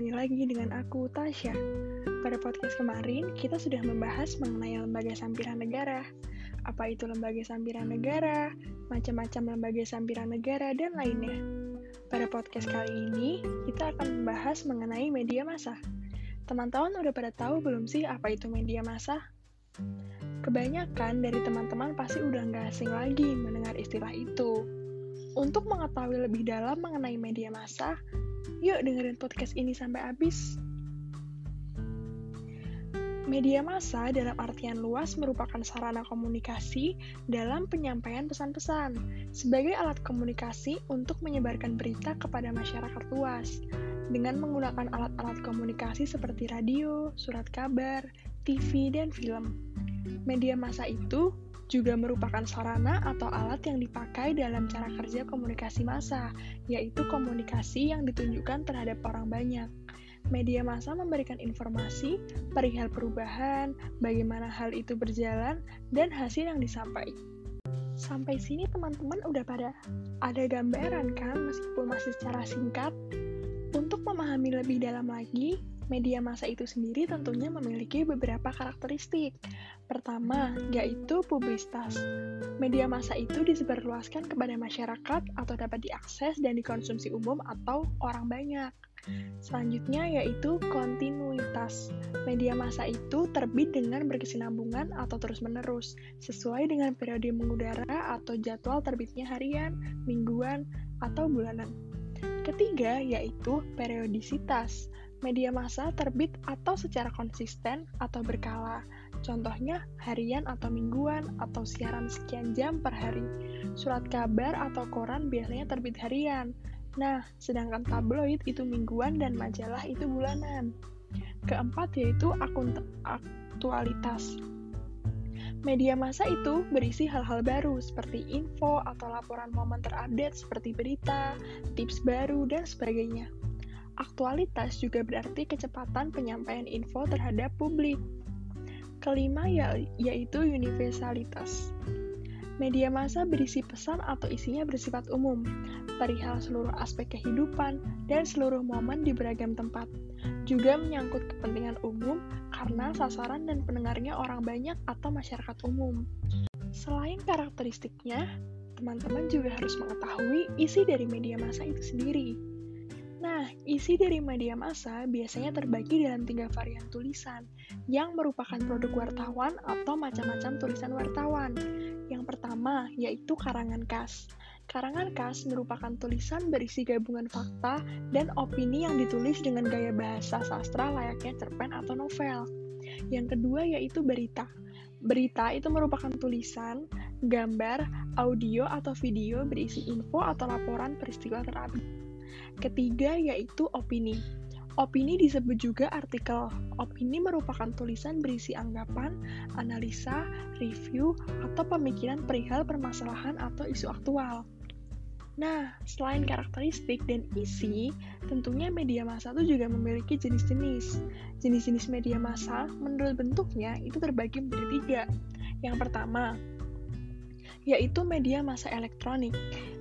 ditemani lagi dengan aku, Tasya. Pada podcast kemarin, kita sudah membahas mengenai lembaga sampiran negara. Apa itu lembaga sampiran negara, macam-macam lembaga sampiran negara, dan lainnya. Pada podcast kali ini, kita akan membahas mengenai media massa. Teman-teman udah pada tahu belum sih apa itu media massa? Kebanyakan dari teman-teman pasti udah nggak asing lagi mendengar istilah itu. Untuk mengetahui lebih dalam mengenai media massa, Yuk dengerin podcast ini sampai habis. Media massa dalam artian luas merupakan sarana komunikasi dalam penyampaian pesan-pesan sebagai alat komunikasi untuk menyebarkan berita kepada masyarakat luas dengan menggunakan alat-alat komunikasi seperti radio, surat kabar, TV, dan film. Media massa itu juga merupakan sarana atau alat yang dipakai dalam cara kerja komunikasi massa, yaitu komunikasi yang ditunjukkan terhadap orang banyak. Media massa memberikan informasi perihal perubahan, bagaimana hal itu berjalan, dan hasil yang disampaikan. Sampai sini teman-teman udah pada ada gambaran kan meskipun masih secara singkat? Untuk memahami lebih dalam lagi, media massa itu sendiri tentunya memiliki beberapa karakteristik. Pertama, yaitu publisitas. Media massa itu disebarluaskan kepada masyarakat atau dapat diakses dan dikonsumsi umum atau orang banyak. Selanjutnya yaitu kontinuitas. Media massa itu terbit dengan berkesinambungan atau terus-menerus, sesuai dengan periode mengudara atau jadwal terbitnya harian, mingguan, atau bulanan. Ketiga yaitu periodisitas media massa terbit atau secara konsisten atau berkala. Contohnya harian atau mingguan atau siaran sekian jam per hari. Surat kabar atau koran biasanya terbit harian. Nah, sedangkan tabloid itu mingguan dan majalah itu bulanan. Keempat yaitu akun aktualitas. Media massa itu berisi hal-hal baru seperti info atau laporan momen terupdate seperti berita, tips baru, dan sebagainya. Aktualitas juga berarti kecepatan penyampaian info terhadap publik. Kelima ya, yaitu universalitas. Media massa berisi pesan atau isinya bersifat umum, perihal seluruh aspek kehidupan dan seluruh momen di beragam tempat. Juga menyangkut kepentingan umum karena sasaran dan pendengarnya orang banyak atau masyarakat umum. Selain karakteristiknya, teman-teman juga harus mengetahui isi dari media massa itu sendiri. Nah, isi dari media massa biasanya terbagi dalam tiga varian tulisan, yang merupakan produk wartawan atau macam-macam tulisan wartawan. Yang pertama, yaitu karangan khas. Karangan khas merupakan tulisan berisi gabungan fakta dan opini yang ditulis dengan gaya bahasa sastra layaknya cerpen atau novel. Yang kedua yaitu berita. Berita itu merupakan tulisan, gambar, audio, atau video berisi info atau laporan peristiwa terupdate. Ketiga yaitu opini. Opini disebut juga artikel. Opini merupakan tulisan berisi anggapan, analisa, review, atau pemikiran perihal permasalahan atau isu aktual. Nah, selain karakteristik dan isi, tentunya media massa itu juga memiliki jenis-jenis. Jenis-jenis media massa, menurut bentuknya, itu terbagi menjadi tiga. Yang pertama, yaitu media massa elektronik.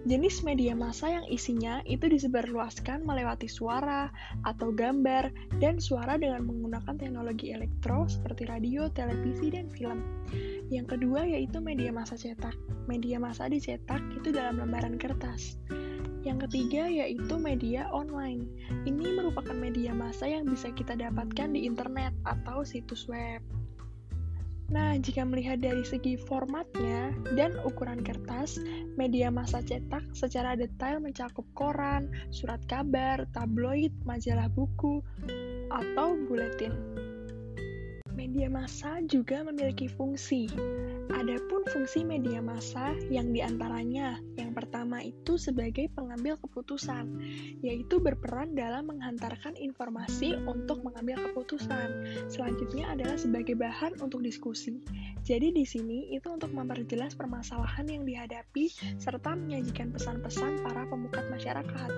Jenis media massa yang isinya itu disebarluaskan melewati suara atau gambar dan suara dengan menggunakan teknologi elektro seperti radio, televisi, dan film. Yang kedua yaitu media massa cetak. Media massa dicetak itu dalam lembaran kertas. Yang ketiga yaitu media online. Ini merupakan media massa yang bisa kita dapatkan di internet atau situs web. Nah, jika melihat dari segi formatnya dan ukuran kertas, media massa cetak secara detail mencakup koran, surat kabar, tabloid, majalah buku, atau buletin. Media massa juga memiliki fungsi. Adapun fungsi media massa yang di antaranya, yang pertama itu sebagai pengambil keputusan, yaitu berperan dalam menghantarkan informasi untuk mengambil keputusan. Selanjutnya adalah sebagai bahan untuk diskusi. Jadi di sini itu untuk memperjelas permasalahan yang dihadapi serta menyajikan pesan-pesan para pemukat masyarakat.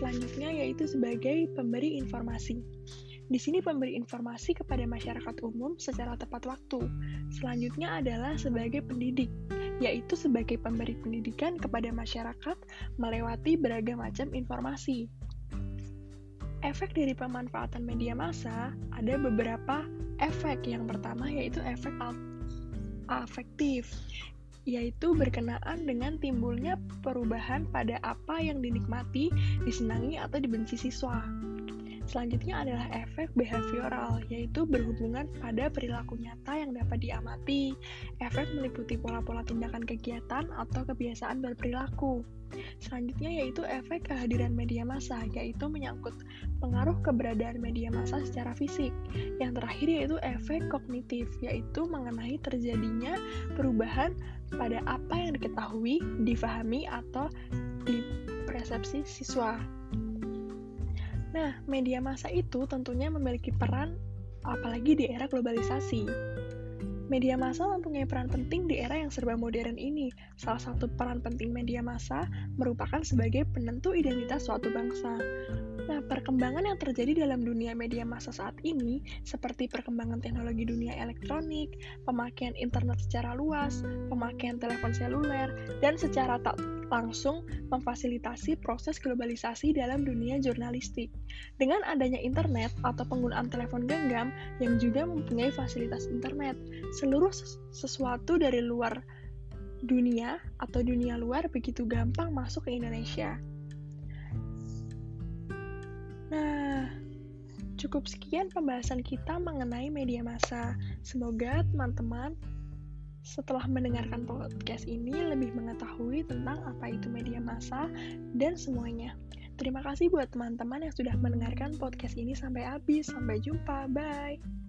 Selanjutnya yaitu sebagai pemberi informasi. Di sini pemberi informasi kepada masyarakat umum secara tepat waktu. Selanjutnya adalah sebagai pendidik, yaitu sebagai pemberi pendidikan kepada masyarakat melewati beragam macam informasi. efek dari pemanfaatan media massa ada beberapa efek. Yang pertama yaitu efek afektif, yaitu berkenaan dengan timbulnya perubahan pada apa yang dinikmati, disenangi, atau dibenci siswa. Selanjutnya adalah efek behavioral, yaitu berhubungan pada perilaku nyata yang dapat diamati. Efek meliputi pola-pola tindakan kegiatan atau kebiasaan berperilaku. Selanjutnya yaitu efek kehadiran media massa, yaitu menyangkut pengaruh keberadaan media massa secara fisik. Yang terakhir yaitu efek kognitif, yaitu mengenai terjadinya perubahan pada apa yang diketahui, difahami, atau dipersepsi siswa. Nah, media massa itu tentunya memiliki peran apalagi di era globalisasi. Media massa mempunyai peran penting di era yang serba modern ini. Salah satu peran penting media massa merupakan sebagai penentu identitas suatu bangsa. Nah, perkembangan yang terjadi dalam dunia media massa saat ini, seperti perkembangan teknologi dunia elektronik, pemakaian internet secara luas, pemakaian telepon seluler, dan secara tak langsung memfasilitasi proses globalisasi dalam dunia jurnalistik. Dengan adanya internet atau penggunaan telepon genggam yang juga mempunyai fasilitas internet, seluruh sesuatu dari luar dunia atau dunia luar begitu gampang masuk ke Indonesia. Nah, cukup sekian pembahasan kita mengenai media massa. Semoga teman-teman setelah mendengarkan podcast ini lebih mengetahui tentang apa itu media massa dan semuanya. Terima kasih buat teman-teman yang sudah mendengarkan podcast ini sampai habis. Sampai jumpa. Bye.